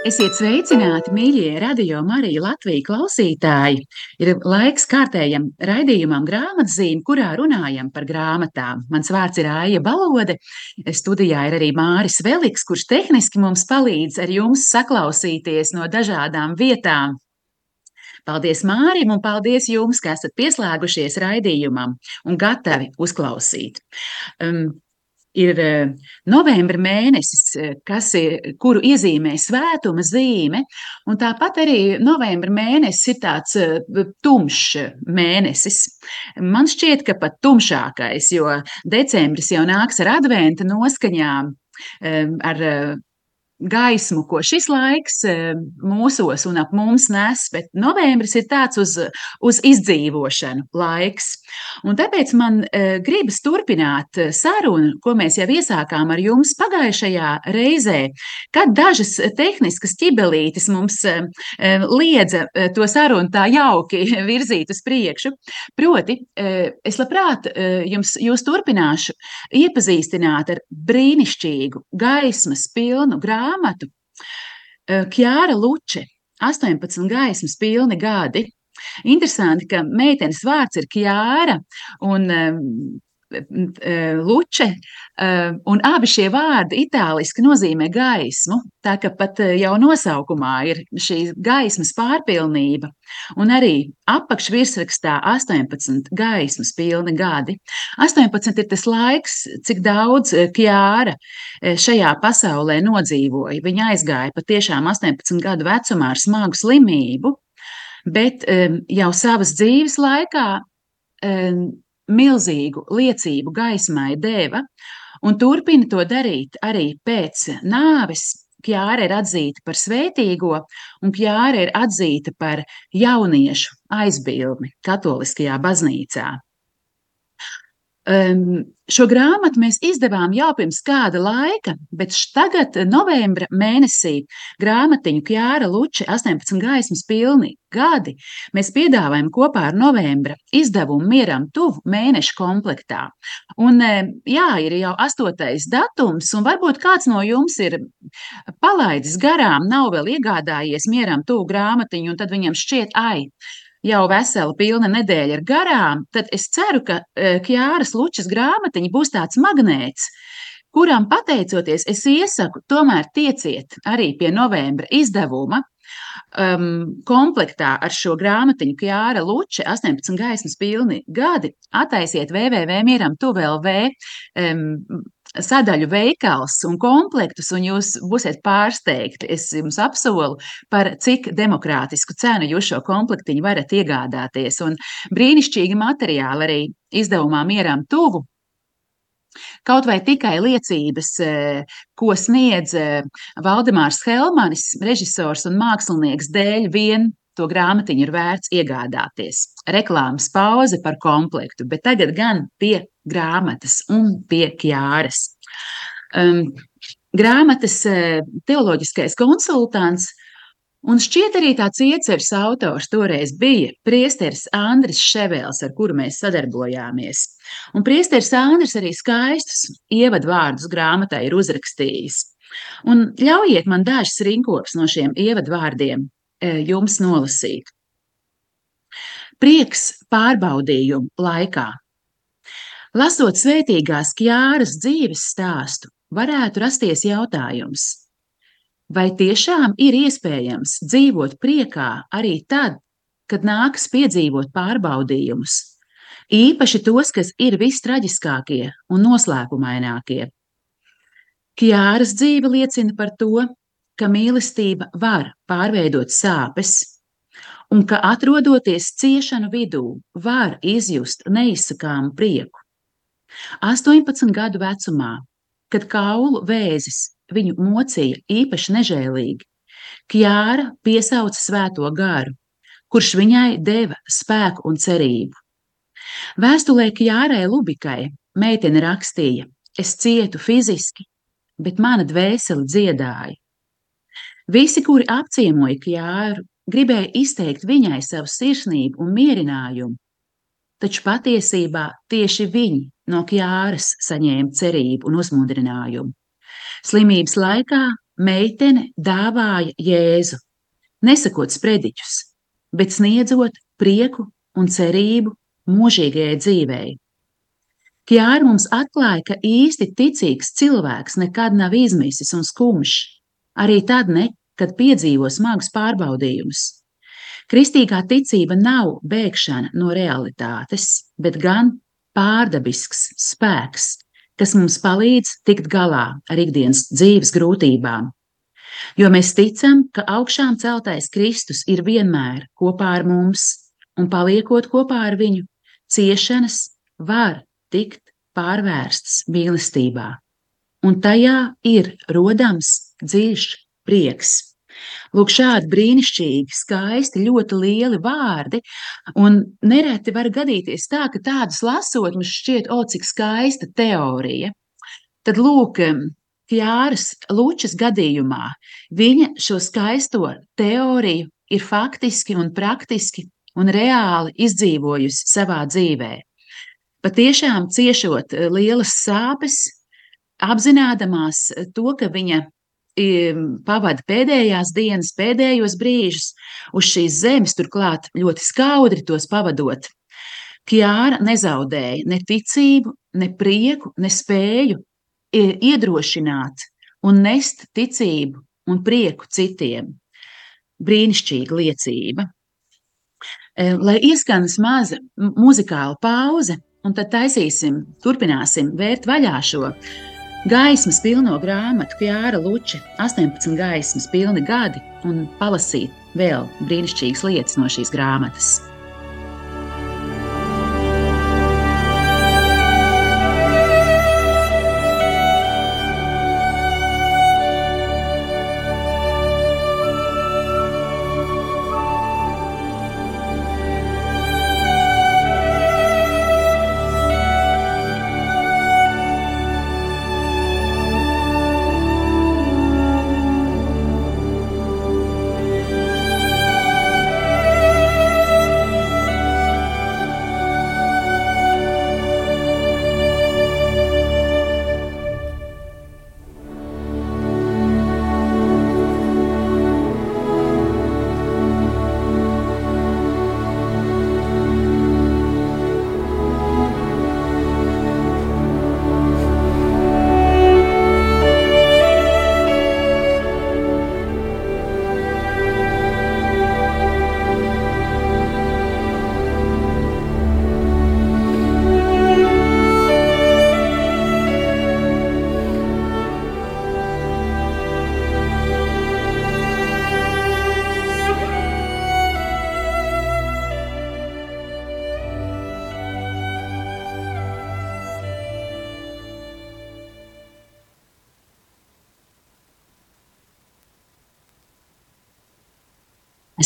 Esiet sveicināti, mīļie radio Marija Latvijas klausītāji! Ir laiks kārtējam raidījumam grāmatzīm, kurā runājam par grāmatām. Mans vārds ir Aija Balode. Studijā ir arī Māris Veliks, kurš tehniski mums palīdz ar jums saklausīties no dažādām vietām. Paldies Mārim un paldies jums, ka esat pieslēgušies raidījumam un gatavi uzklausīt. Um, ir eh, novembra mēnesis, eh, ir, kuru iezīmē svētuma zīme, un tāpat arī novembra mēnesis ir tāds eh, tumšs mēnesis. Man šķiet, ka pat tumšākais, jo decembris jau nāks ar adventa noskaņām, ar gaismu, ko šis laiks eh, mūsos un ap mums nes, bet novembris ir tāds uz, uz izdzīvošanu laiks. Un tāpēc man eh, gribas turpināt eh, sarunu, ko mēs jau iesākām ar jums pagājušajā reizē, kad dažas tehniskas ķibelītes mums liedza to sarunu tā jauki virzīt uz priekšu. Proti, es labprāt jums jūs turpināšu iepazīstināt ar brīnišķīgu, gaismas pilnu grāmatu, grāmatu Kjāra Luče, 18 gaismas pilni gadi. Interesanti, ka meitenes vārds ir Kjāra, un luče, un abi šie vārdi itāliski nozīmē gaismu, tā ka pat jau nosaukumā ir šī gaismas pārpilnība, un arī apakšvirsrakstā 18 gaismas pilni gadi. 18 ir tas laiks, cik daudz Kjāra šajā pasaulē nodzīvoja. Viņa aizgāja patiešām 18 gadu vecumā ar smagu slimību, bet jau savas dzīves laikā milzīgu liecību gaismai deva un turpina to darīt arī pēc nāves. Kjāra ir atzīta par svētīgo, un Kjāra ir atzīta par jauniešu aizbildni Katoliskajā baznīcā. Um, šo grāmatu mēs izdevām jau pirms kāda laika, bet tagad, novembra mēnesī, grāmatiņu Kjāra Luče 18 gaismas pilni gadi mēs piedāvājam kopā ar novembra izdevumu Mieram tuvu mēnešu komplektā. Un, jā, ir jau astotais datums, un varbūt kāds no jums ir palaidis garām, nav vēl iegādājies Mieram tuvu grāmatiņu, un tad viņam šķiet, ai, jau vesela pilna nedēļa ir garām, tad es ceru, ka e, Kjāras Lučas grāmatiņa būs tāds magnēts, kuram pateicoties, es iesaku tomēr tieciet arī pie novembra izdevuma. Um, komplektā ar šo grāmatiņu Kjāra Luče 18 gaismas pilni gadi attaisiet www.mieram.tuvlv um, sadaļu veikals un komplektus, un jūs būsiet pārsteigti. Es jums apsolu, par cik demokrātisku cenu jūs šo komplektiņu varat iegādāties. Un brīnišķīgi materiāli arī izdevumā mieram tuvu. Kaut vai tikai liecības, e, ko sniedz e, Valdemārs Helmanis, režisors un mākslinieks dēļ, vien to grāmatiņu ir vērts iegādāties. Reklāmas pauze par komplektu, bet tagad gan pie grāmatas un pie Kjāras. Um, grāmatas uh, teoloģiskais konsultants Un šķiet arī tāds ieceres autors toreiz bija priesteris Andris Ševels, ar kuru mēs sadarbojāmies. Un priesteris Andris arī skaistus ievadvārdus grāmatai ir uzrakstījis. Un ļaujiet man dažas rinkops no šiem ievadvārdiem uh, jums nolasīt. Prieks pārbaudījumu laikā. Lasot svētīgās Kjāras dzīves stāstu, varētu rasties jautājums, vai tiešām ir iespējams dzīvot priekā arī tad, kad nākas piedzīvot pārbaudījumus, īpaši tos, kas ir vistraģiskākie un noslēpumainākie. Kjāras dzīve liecina par to, ka mīlestība var pārveidot sāpes, un ka atrodoties ciešanu vidū, var izjust neizsakāmu prieku. 18 gadu vecumā, kad kaulu vēzis viņu mocīja īpaši nežēlīgi, Kjāra piesauca svēto garu, kurš viņai deva spēku un cerību. Vēstulē Kjārai Lubikai meitene rakstīja: es cietu fiziski, bet mana dvēsele dziedāja. Visi, kuri apciemoja Kjāru, gribēja izteikt viņai savu sirsnību un mierinājumu, taču patiesībā tieši viņi no Kjāras saņēma cerību un uzmundrinājumu. Slimības laikā meitene dāvāja Jēzu, nesakot sprediķus, bet sniedzot prieku un cerību mūžīgajai dzīvei. Kjāra mums atklāja, ka īsti ticīgs cilvēks nekad nav izmisis un skumjš, arī tad ne, kad piedzīvo smagus pārbaudījumus. Kristīgā ticība nav bēgšana no realitātes, bet gan pārdabisks spēks, kas mums palīdz tikt galā ar ikdienas dzīves grūtībām. Jo mēs ticam, ka augšām celtais Kristus ir vienmēr kopā ar mums, un paliekot kopā ar viņu, ciešanas var tikt pārvērstas mīlestībā, un tajā ir rodams dziļš prieks. Lūk, šādi brīnišķīgi, skaisti, ļoti lieli vārdi. Un nereti var gadīties tā, ka tādus lasot, mums šķiet, o, cik skaista teorija. Tad, lūk, Kjāras Lučas gadījumā viņa šo skaisto teoriju ir faktiski un praktiski un reāli izdzīvojusi savā dzīvē. Patiešām ciešot lielas sāpes, apzinādamās to, ka viņa pavada pēdējās dienas, pēdējos brīžus uz šīs zemes, turklāt ļoti skaudri tos pavadot. Kjāra nezaudēja ne ticību, ne prieku, ne spēju iedrošināt un nest ticību un prieku citiem. Brīnišķīga liecība. E, lai ieskanas maza muzikāla pauze, un tad taisīsim, turpināsim vērt vaļā šo Gaismas pilno grāmatu, Kjāra Luča, 18 gaismas pilni gadi un palasīt vēl brīnišķīgas lietas no šīs grāmatas.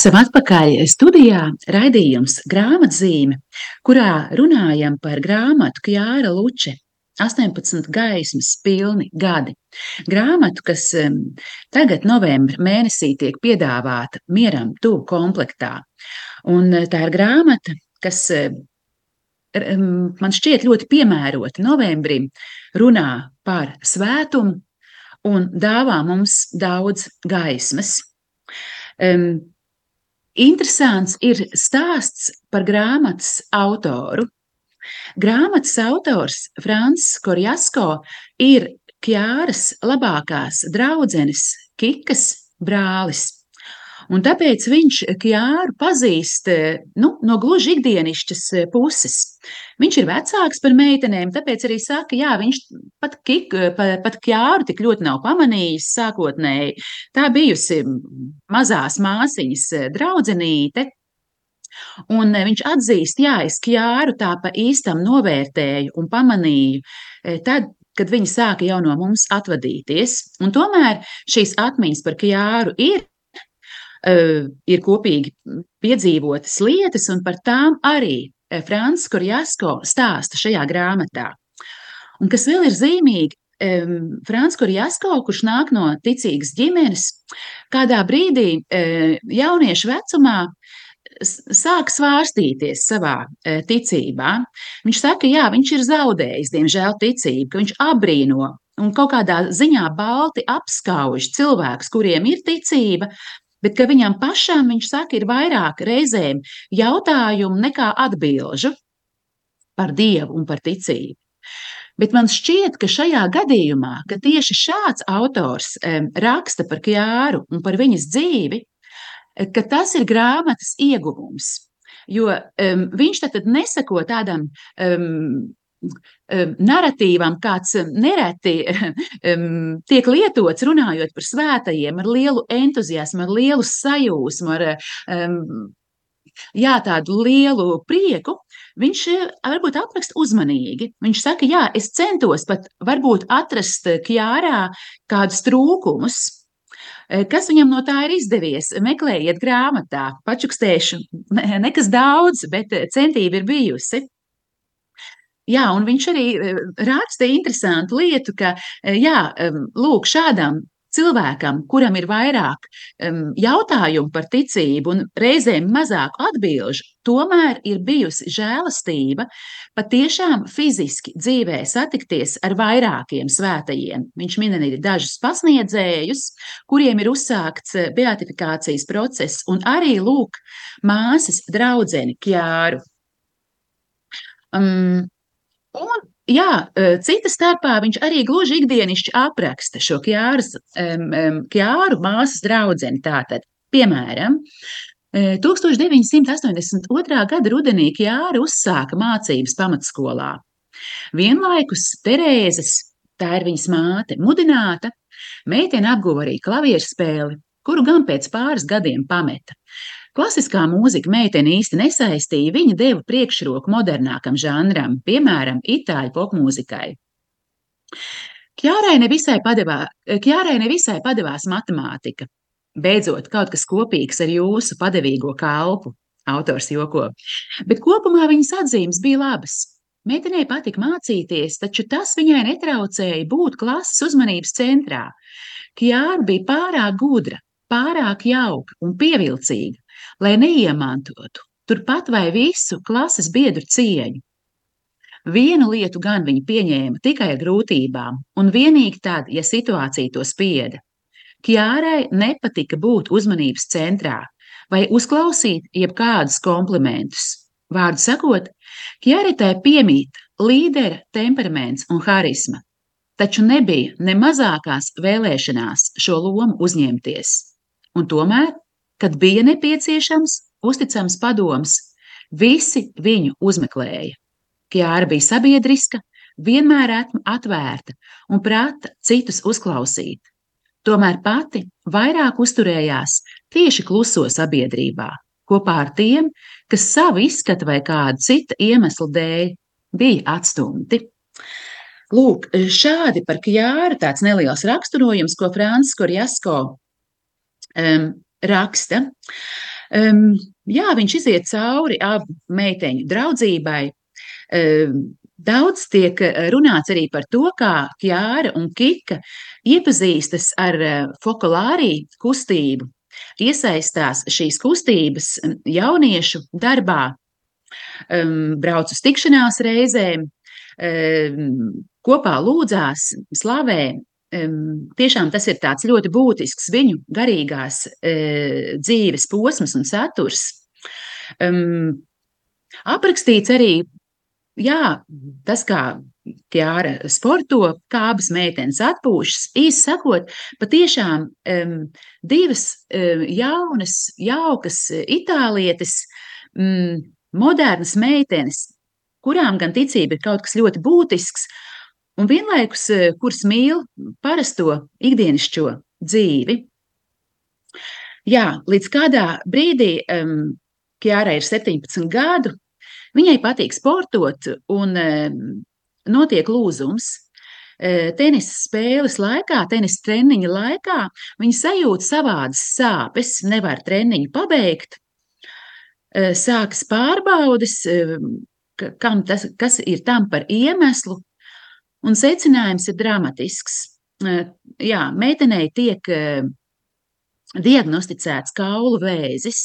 Esam atpakaļ studijā, raidījums grāmatzīme, kurā runājam par grāmatu Kjāra Luče. 18 gaismas, pilni gadi. Grāmatu, kas tagad, novembrī mēnesī, tiek piedāvāta mieram, tuvu komplektā. Un eh, tā ir grāmata, kas man šķiet ļoti piemērota novembrim, runā par svētumu un dāvā mums daudz gaismas. Interesants ir stāsts par grāmatas autoru. Grāmatas autors Frans Korjasko ir Kjāras labākās draudzenes Kikas brālis. Un tāpēc viņš Kjāru pazīst nu, no gluži ikdienišķas puses. Viņš ir vecāks par meitenēm, tāpēc arī saka, jā, viņš pat, kik, pat, pat Kjāru tik ļoti nav pamanījis sākotnēji. Tā bijusi mazās māsiņas draudzenīte, Un viņš atzīst, jā, es Kjāru tā pa īstam novērtēju un pamanīju, tad, kad viņi sāka jau no mums atvadīties. Un tomēr šīs atmiņas par Kjāru ir Eh, ir kopīgi piedzīvotas lietas, un par tām arī Frans Korjasko stāsta šajā grāmatā. Un kas vēl ir zīmīgi, um, Frans Kurjasko, kurš nāk no ticīgas ģimenes, kādā brīdī uh, jauniešu vecumā sāk svārstīties savā uh, ticībā. Viņš saka, jā, viņš ir zaudējis, diemžēl, ticību, ka viņš abrīno un kaut kādā ziņā balti apskauž cilvēkus, kuriem ir ticība, bet ka viņam pašam, viņš saka, ir vairāk reizēm jautājumu nekā atbilžu par Dievu un par ticību. Bet man šķiet, ka šajā gadījumā, ka tieši šāds autors raksta par Kjāru un par viņas dzīvi, ka tas ir grāmatas ieguvums. Jo um, viņš tad nesako tādam um, narratīvam, kāds nereti tiek lietots runājot par svētajiem, ar lielu entuziasmu, ar lielu sajūsmu, ar jā, tādu lielu prieku, viņš varbūt apraksta uzmanīgi. Viņš saka, jā, es centos pat varbūt atrast Kjārā kādus trūkumus, Kas viņam no tā ir izdevies? Meklējiet grāmatā, pačukstēšu, nekas daudz, bet centība ir bijusi. Jā, un viņš arī eh, raksta interesantu lietu, ka eh, jā, lūk, šādam cilvēkam, kuram ir vairāk um, jautājumu par ticību un reizēm mazāk atbilžu, tomēr ir bijusi žēlastība patiešām fiziski dzīvē satikties ar vairākiem svētajiem. Viņš min arī dažus pasniedzējus, kuriem ir uzsākts eh, beatifikācijas process, un arī lūk, māsas draudzeni Kjāru. Um, Un, jā, e, cita starpā viņš arī gluži ikdienišķi apraksta šo kjāras, kjāru māsas draudzeni. Tātad, piemēram, 1982. E, gada rudenī Kjāra uzsāka mācības pamatskolā. Vienlaikus Terēzes, tā ir viņas māte, mudināta, meitene apguva arī klavieru spēli, kuru gan pēc pāris gadiem pameta. Klasiskā mūzika meiteni īsti nesaistīja, viņa deva priekšroku modernākam žanram, piemēram, itāļu popmūzikai. Kjārai nevisai, padevā, Kjārai nevisai padevās matemātika. Beidzot, kaut kas kopīgs ar jūsu padevīgo kalpu, autors joko. Bet kopumā viņas atzīmes bija labas. Meitenei patika mācīties, taču tas viņai netraucēja būt klases uzmanības centrā. Kjāra bija pārāk gudra, pārāk jauka un pievilcīga, lai neiemantotu turpat vai visu klases biedru cieņu. Vienu lietu gan viņa pieņēma tikai grūtībām, un vienīgi tad, ja situācija to spieda. Kjārai nepatika būt uzmanības centrā vai uzklausīt jebkādus komplimentus. Vārdu sakot, Kjāritai piemīt līdera temperaments un harisma, taču nebija ne mazākās vēlēšanās šo lomu uzņemties. Un tomēr Kad bija nepieciešams, uzticams padoms, visi viņu uzmeklēja. Kjāra bija sabiedriska, vienmēr atvērta un prāta citus uzklausīt. Tomēr pati vairāk uzturējās tieši kluso sabiedrībā, kopā ar tiem, kas savu izskatu vai kādu citu iemeslu dēļ bija atstumti. Lūk, šādi par Kjāru tāds neliels raksturojums, ko Francis Korjasko um, raksta. Um, jā, viņš iziet cauri abu meiteņu draudzībai. Um, daudz tiek runāts arī par to, kā Kjāra un Kika iepazīstas ar fokulārī kustību, iesaistās šīs kustības jauniešu darbā, um, brauc uz tikšanās reizēm, um, kopā lūdzās, slavē tiešām tas ir tāds ļoti būtisks viņu garīgās e, dzīves posms un saturs. Aprakstīts arī jā, tas, kā Kjāra sporto, kā abas meitenes atpūšas. Īsi sakot, patiešām um, divas um, jaunas, jaukas itālietes, um, modernas meitenes, kurām gan ticība ir kaut kas ļoti būtisks, un vienlaikus eh, kuras mīl parasto ikdienišķo dzīvi. Jā, līdz kādā brīdī um, Kjārai ir 17 gadu, viņai patīk sportot un um, notiek lūzums. Uh, tenisa spēles laikā, tenisa treniņa laikā viņa sajūt savādas sāpes, nevar treniņu pabeigt. Uh, sākas pārbaudes, kam tas, kas ir tam par iemeslu, Un secinājums ir dramatisks. Jā, meitenei tiek diagnosticēts kaulu vēzis.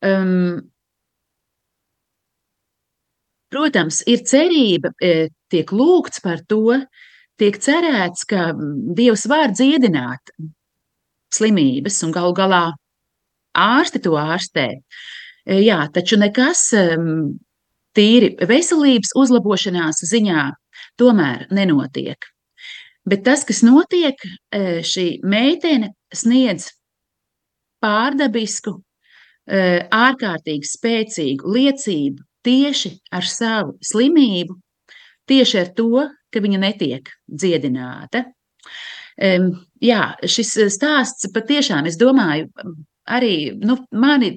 Um, protams, ir cerība, tiek lūgts par to, tiek cerēts, ka Dievs var dziedināt slimības, un galu galā ārsti to ārstē. Jā, taču nekas tīri veselības uzlabošanās ziņā tomēr nenotiek. Bet tas, kas notiek, šī meitene sniedz pārdabisku, ārkārtīgi spēcīgu liecību tieši ar savu slimību, tieši ar to, ka viņa netiek dziedināta. Jā, šis stāsts patiešām, es domāju, arī nu, mani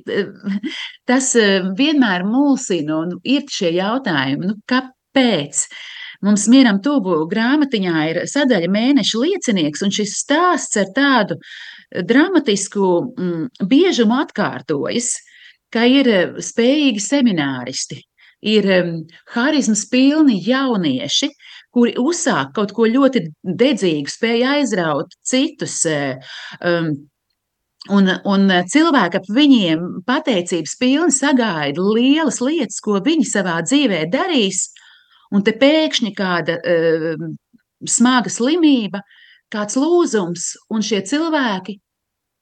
tas vienmēr mulsina un ir šie jautājumi, nu, kāpēc? Mums mieram tuvu grāmatiņā ir sadaļa mēneša liecinieks, un šis stāsts ar tādu dramatisku mm, biežumu atkārtojas, ka ir spējīgi semināristi, ir harizmas pilni jaunieši, kuri uzsāk kaut ko ļoti dedzīgu, spēja aizraut citus. Um, Un, un cilvēki ap viņiem pateicības pilni sagaida lielas lietas, ko viņi savā dzīvē darīs, un te pēkšņi kāda uh, smaga slimība, kāds lūzums, un šie cilvēki,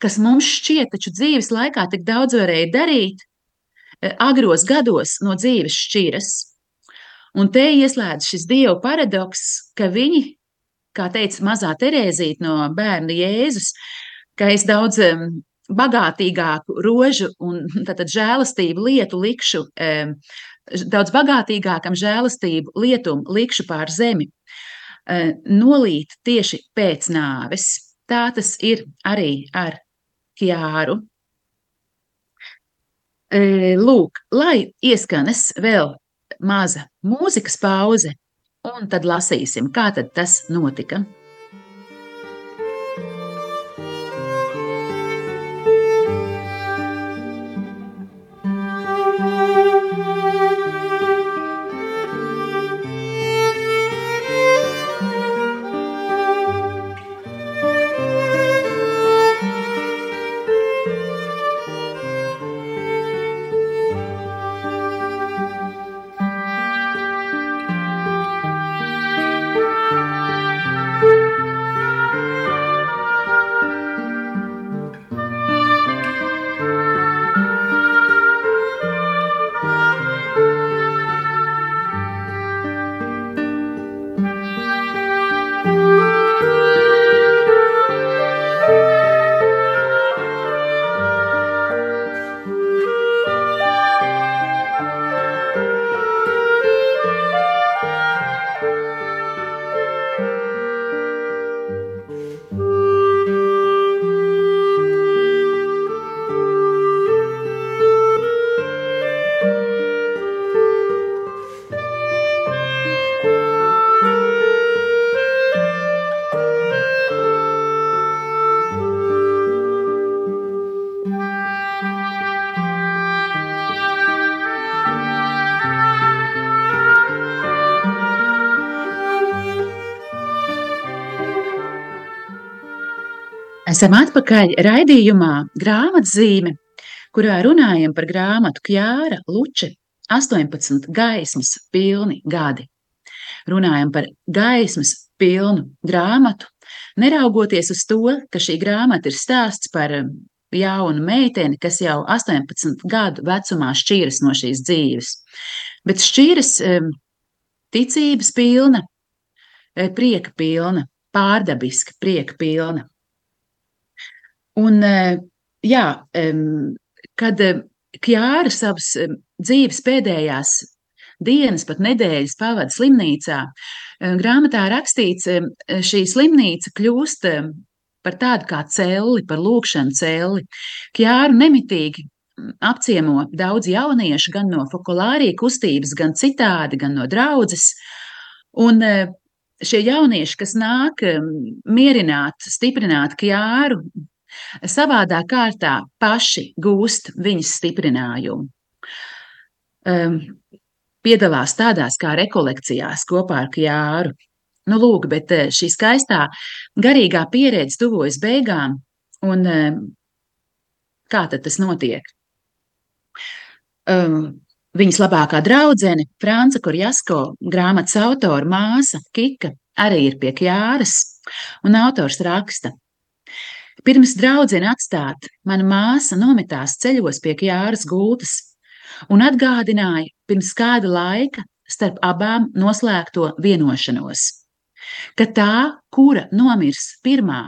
kas mums šķiet, taču dzīves laikā tik daudz varēja darīt, uh, agros gados no dzīves šķiras. Un te ieslēdz šis dievu paradoks, ka viņi, kā teica mazā Terēzīte no bērna Jēzus, ka es daudz bagātīgāku rožu un žēlastību lietu likšu, daudz bagātīgākam žēlastību lietumu likšu pār zemi, nolīt tieši pēc nāves. Tā tas ir arī ar Kjāru. Lūk, lai ieskanas vēl maza mūzikas pauze, un tad lasīsim, kā tad tas notika. Esam atpakaļ raidījumā grāmatzīme, kurā runājam par grāmatu Kjāra Luče 18 gaismas pilni gadi. Runājam par gaismas pilnu grāmatu, neraugoties uz to, ka šī grāmata ir stāsts par um, jaunu meiteni, kas jau 18 gadu vecumā šķīras no šīs dzīves. Bet šķīras um, ticības pilna, eh, prieka pilna, pārdabiska prieka pilna. Un, eh, jā, kad eh, Kjāra savas dzīves pēdējās dienas, pat nedēļas pavada slimnīcā, grāmatā rakstīts, šī slimnīca kļūst par tādu kā celli, par lūkšanu celli. Kjāru nemitīgi apciemo daudz jauniešu, gan no fokulārija kustības, gan citādi, gan no draudzes. Un eh, šie jaunieši, kas nāk mierināt, stiprināt Kjāru, savādā kārtā paši gūst viņas stiprinājumu. Um, piedalās tādās kā rekolekcijās kopā ar Kjāru. Nu, lūk, bet šī skaistā garīgā pieredze tuvojas beigām, un kā tad tas notiek? Um, viņas labākā draudzene, Franca Kurjasko, grāmatas autora māsa Kika, arī ir pie Kjāras, un autors raksta. Pirms draudzene atstāt, mana māsa nometās ceļos pie Kjāras gultas un atgādināja pirms kāda laika starp abām noslēgto vienošanos, ka tā, kura nomirs pirmā,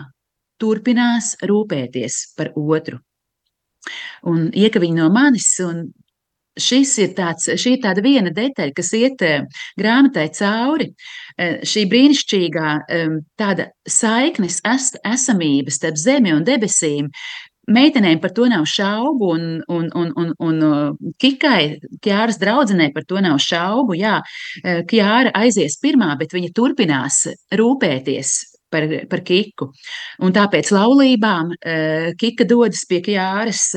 turpinās rūpēties par otru. Un iekaviņ no manis, un Šis ir tāds, šī ir tāda viena detaļa, kas iet eh, grāmatai cauri. Eh, šī brīnišķīgā tāda saiknes es, esamība starp zemi un debesīm. Meitenēm par to nav šaubu, un, un, un, un, un Kikai, Kjāras draudzenei par to nav šaubu. Jā, eh, Kjāra aizies pirmā, bet viņa turpinās rūpēties par, par Kiku. Un tāpēc laulībām Kika dodas pie Kjāras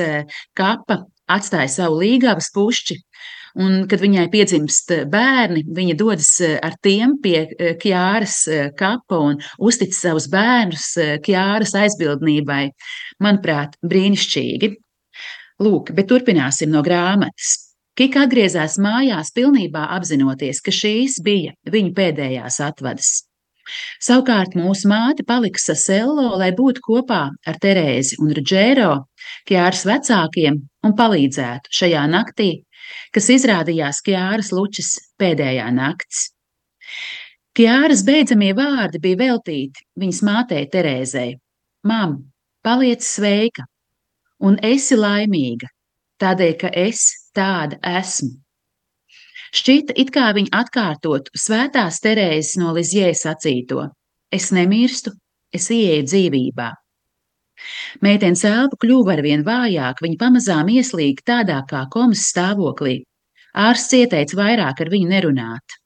kapa atstāja savu līgavas pušķi. Un, kad viņai piedzimst bērni, viņa dodas eh, ar tiem pie eh, Kjāras eh, kapa un uztic savus bērnus Kjāras aizbildnībai. Manuprāt, brīnišķīgi. Lūk, bet turpināsim no grāmatas. Kika atgriezās mājās, pilnībā apzinoties, ka šīs bija viņa pēdējās atvadas. Savukārt mūsu māte palika Sasello, lai būtu kopā ar Terēzi un Rudžēro, Kjāras vecākiem, un palīdzētu šajā naktī, kas izrādījās Kjāras lučas pēdējā nakts. Kjāras beidzamie vārdi bija veltīti viņas mātei Terēzei: Mam, paliec sveika, un esi laimīga, tādēļ, ka es tāda esmu. Šķita, it kā viņa atkārtotu svētās Terēzes no Lizjē sacīto: Es nemirstu, es ieeju dzīvībā. Meitenes elpa kļuva arvien vājāka, viņa pamazām ieslīga tādā kā komas stāvoklī. Ārsts ieteica vairāk ar viņu nerunāt.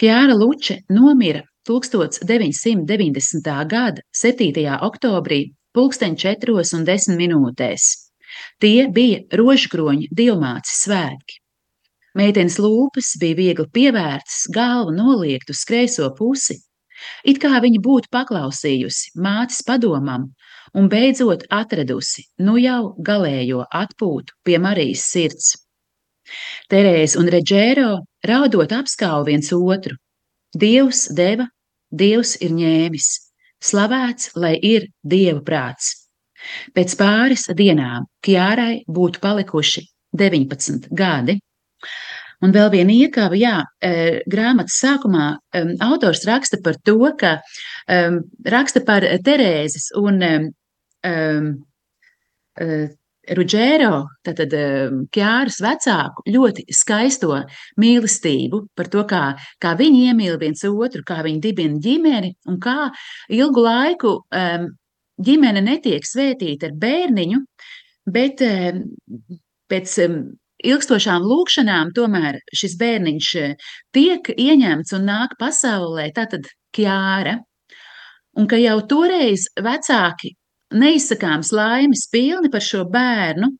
Kjāra Luče nomira 1990. gada 7. oktobrī, pulksten 4 un 10 minūtēs. Tie bija rožkroņa divmāces svētki. Meitenes lūpas bija viegli pievērtas, galva noliekta uz kreiso pusi, it kā viņa būtu paklausījusi mātes padomam un beidzot atradusi nu jau galējo atpūtu pie Marijas sirds. Terēze un Reģēro raudot apskauj viens otru. Dievs deva, Dievs ir ņēmis, slavēts, lai ir Dieva prāts. Pēc pāris dienām Kjārai būtu palikuši 19 gadi. Un vēl viena iekāva, jā, e, grāmatas sākumā um, autors raksta par to, ka um, raksta par Terēzes un um, uh, Rudžēro, tātad Kjāras vecāku, ļoti skaisto mīlestību par to, kā, kā viņi iemīl viens otru, kā viņi dibina ģimeni un kā ilgu laiku um, ģimene netiek svētīta ar bērniņu, bet um, pēc um, ilgstošām lūkšanām tomēr šis bērniņš eh, tiek ieņemts un nāk pasaulē, tātad Kjāra, un ka jau toreiz vecāki neizsakāms laimes pilni par šo bērnu,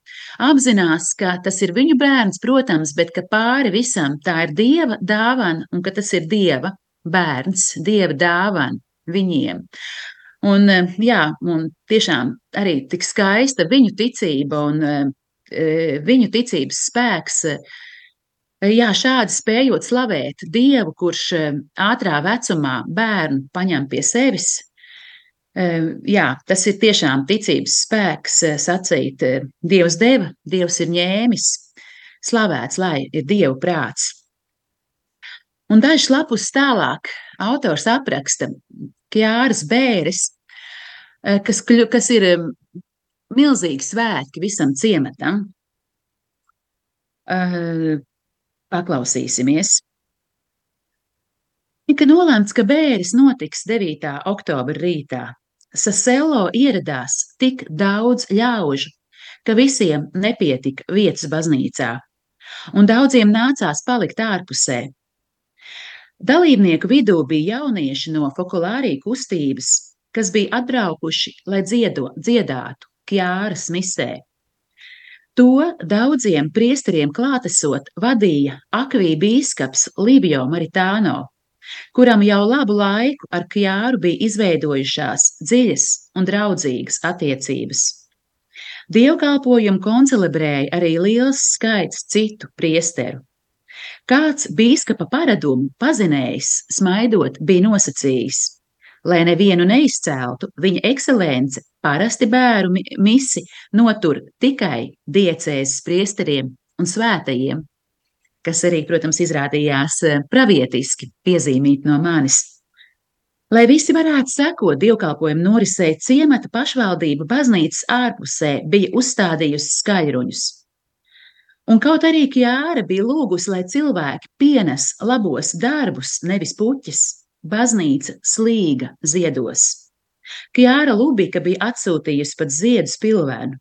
apzinās, ka tas ir viņu bērns, protams, bet ka pāri visam tā ir dieva dāvana un ka tas ir dieva bērns, dieva dāvana viņiem. Un, eh, jā, un tiešām arī tik skaista viņu ticība un eh, E, viņu ticības spēks. Jā, šādi spējot slavēt Dievu, kurš ātrā vecumā bērnu paņem pie sevis, jā, tas ir tiešām ticības spēks sacīt, Dievs deva, Dievs ir ņēmis, slavēts, lai ir Dieva prāts. Un dažs lapus tālāk autors apraksta Kjāras bēres, kas, kas ir milzīgi svētki visam ciematam. Paklausīsimies. Tika nolēmts, ka bēris notiks 9. oktobra rītā. Sasello ieradās tik daudz ļaužu, ka visiem nepietika vietas baznīcā, un daudziem nācās palikt ārpusē. Dalībnieku vidū bija jaunieši no fokulārī kustības, kas bija atbraukuši, lai dziedo, dziedātu Kjāras misē. To daudziem priesteriem klātesot vadīja akvī bīskaps Libio Maritāno, kuram jau labu laiku ar Kjāru bija izveidojušās dziļas un draudzīgas attiecības. Dievkalpojumu koncelebrēja arī liels skaits citu priesteru. Kāds bīskapa paradumu pazinējs, smaidot, bija nosacījis, lai nevienu neizceltu, viņa ekscelence parasti bēru misi notur tikai diecēzes priesteriem un svētajiem kas arī, protams, izrādījās eh, pravietiski piezīmīt no manis. Lai visi varētu sekot dievkalpojumu norisei, ciemata pašvaldība baznīcas ārpusē bija uzstādījusi skaļruņus. Un kaut arī Kjāra bija lūgusi, lai cilvēki pienes labos darbus, nevis puķis, baznīca slīga ziedos. Kjāra Lubika bija atsūtījusi pat ziedu spilvēnu,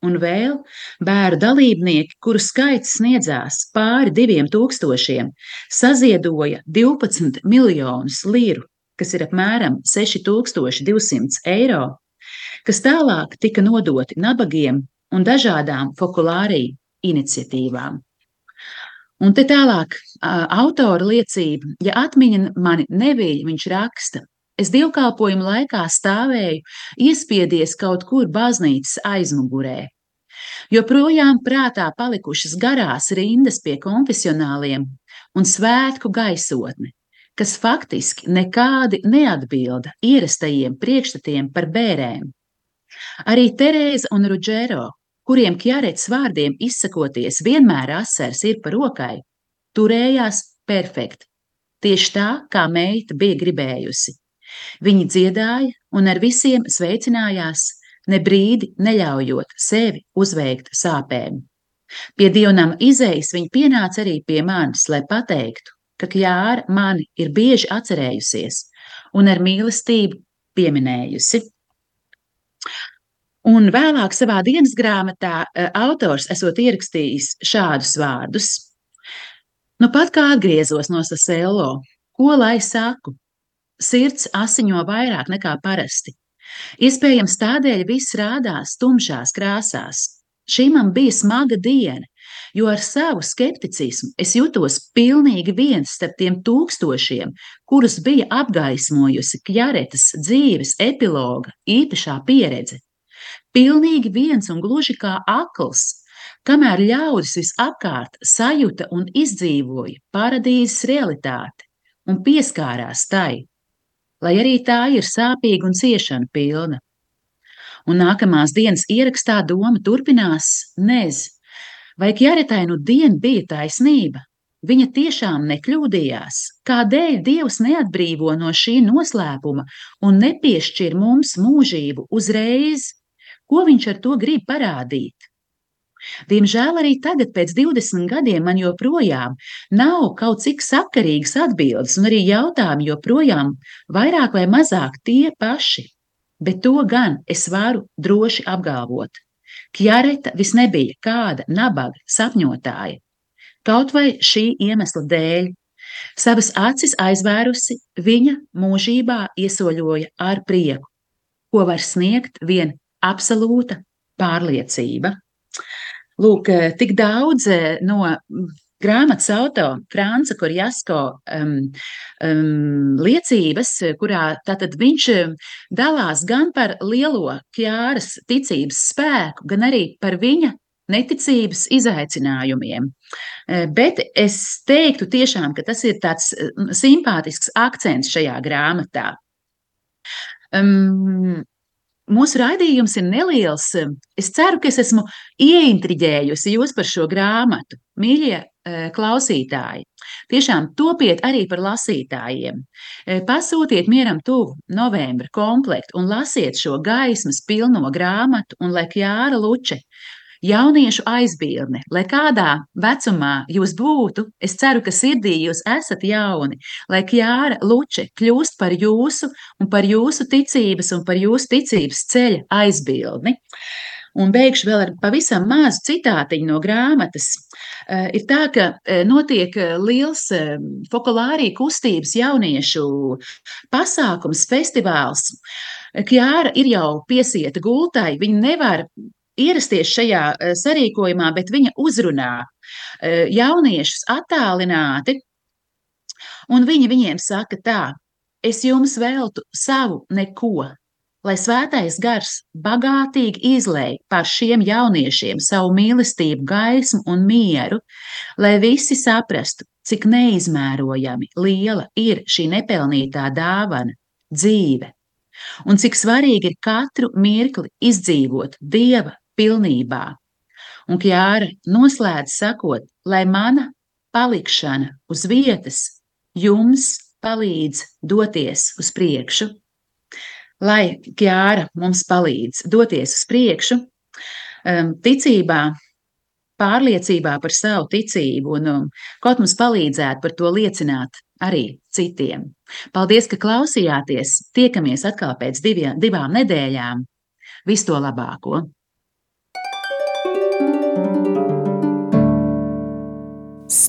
Un vēl bērnu dalībnieki, kuru skaits sniedzās pāri diviem tūkstošiem, saziedoja 12 miljonus liru, kas ir apmēram 6200 eiro, kas tālāk tika nodoti nabagiem un dažādām fokulāriju iniciatīvām. Un te tālāk autora liecība, ja atmiņa mani nebija, viņš raksta, Es dievkalpojumu laikā stāvēju, iespiedies kaut kur baznīcas aizmugurē. Joprojām prātā palikušas garās rindas pie konfesionāliem un svētku gaisotne, kas faktiski nekādi neatbilda ierastajiem priekšstatiem par bērēm. Arī Terēza un Rudžero, kuriem Kjarets vārdiem izsakoties vienmēr asars ir par rokai, turējās perfekti, tieši tā, kā meita bija gribējusi. Viņi dziedāja un ar visiem sveicinājās, ne brīdi neļaujot sevi uzveikt sāpēm. Pie dievnam izējas viņa pienāca arī pie manis, lai pateiktu, ka Kļāra mani ir bieži atcerējusies un ar mīlestību pieminējusi. Un vēlāk savā dienas grāmatā eh, autors esot ierakstījis šādus vārdus. Nu pat kā atgriezos no Sasello, ko lai saku, Sirds asiņo vairāk nekā parasti. Iespējams, tādēļ viss rādās tumšās krāsās. Šī man bija smaga diena, jo ar savu skepticismu es jutos pilnīgi viens starp tiem tūkstošiem, kurus bija apgaismojusi Kjaretas dzīves epiloga īpašā pieredze. Pilnīgi viens un gluži kā akls, kamēr ļaudis visapkārt sajuta un izdzīvoja paradīzes realitāti un pieskārās tai lai arī tā ir sāpīga un ciešana pilna. Un nākamās dienas ierakstā doma turpinās nez, vai Kjaretai nu dien bija taisnība? Viņa tiešām nekļūdījās. Kādēļ Dievs neatbrīvo no šī noslēpuma un nepiešķir mums mūžību uzreiz? Ko viņš ar to grib parādīt? Diemžēl arī tagad, pēc 20 gadiem, man joprojām nav kaut cik sakarīgas atbildes, un arī jautājumi joprojām vairāk vai mazāk tie paši. Bet to gan es varu droši apgalvot. Kjareta vis nebija kāda nabaga sapņotāja. Kaut vai šī iemesla dēļ, savas acis aizvērusi, viņa mūžībā iesoļoja ar prieku, ko var sniegt vien absolūta pārliecība. Lūk, eh, tik daudz eh, no grāmatas autora Franca Korjasko um, um, liecības, kurā tātad viņš dalās gan par lielo Kjāras ticības spēku, gan arī par viņa neticības izaicinājumiem. Eh, bet es teiktu tiešām, ka tas ir tāds simpātisks akcents šajā grāmatā. Um, Mūsu raidījums ir neliels. Es ceru, ka es esmu ieintriģējusi jūs par šo grāmatu. Mīļie eh, klausītāji, tiešām topiet arī par lasītājiem. Eh, pasūtiet mieram tuvu novembra komplektu un lasiet šo gaismas pilno grāmatu, un lai Jāra Luče jauniešu aizbildne, lai kādā vecumā jūs būtu, es ceru, ka sirdī jūs esat jauni, lai Kjāra Luče kļūst par jūsu un par jūsu ticības un par jūsu ticības ceļa aizbildni. Un beigšu vēl ar pavisam mazu citātiņu no grāmatas. Uh, ir tā, ka uh, notiek uh, liels fokulārija kustības jauniešu pasākums, festivāls. Kjāra ir jau piesieta gultai, viņa nevar ierasties šajā eh, sarīkojumā, bet viņa uzrunā eh, jauniešus attālināti. Un viņi viņiem saka tā: Es jums veltu savu neko, lai svētais gars bagātīgi izlēj pār šiem jauniešiem savu mīlestību, gaismu un mieru, lai visi saprastu, cik neizmērojami liela ir šī nepelnītā dāvana, dzīve, un cik svarīgi ir katru mirkli izdzīvot dieva pilnībā. Un Kjāra noslēdz sakot, lai mana palikšana uz vietas jums palīdz doties uz priekšu, lai Kjāra mums palīdz doties uz priekšu, um, ticībā, pārliecībā par savu ticību un um, kaut mums palīdzētu par to liecināt arī citiem. Paldies, ka klausījāties! Tiekamies atkal pēc diviem, divām nedēļām! Visu to labāko!